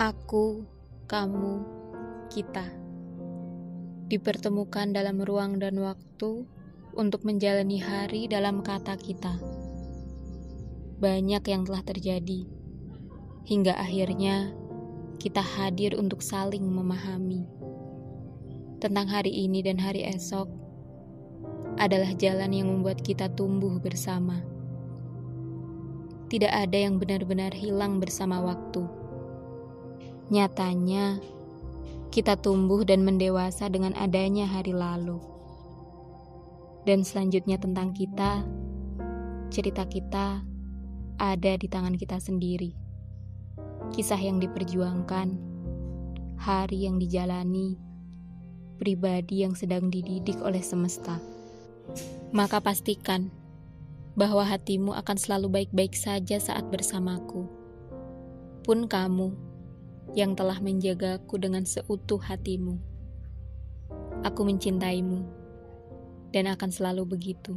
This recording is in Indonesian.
Aku, kamu, kita dipertemukan dalam ruang dan waktu untuk menjalani hari dalam kata kita. Banyak yang telah terjadi hingga akhirnya kita hadir untuk saling memahami tentang hari ini dan hari esok adalah jalan yang membuat kita tumbuh bersama. Tidak ada yang benar-benar hilang bersama waktu. Nyatanya, kita tumbuh dan mendewasa dengan adanya hari lalu. Dan selanjutnya tentang kita, cerita kita ada di tangan kita sendiri. Kisah yang diperjuangkan, hari yang dijalani, pribadi yang sedang dididik oleh semesta. Maka pastikan bahwa hatimu akan selalu baik-baik saja saat bersamaku. Pun kamu yang telah menjagaku dengan seutuh hatimu. Aku mencintaimu dan akan selalu begitu.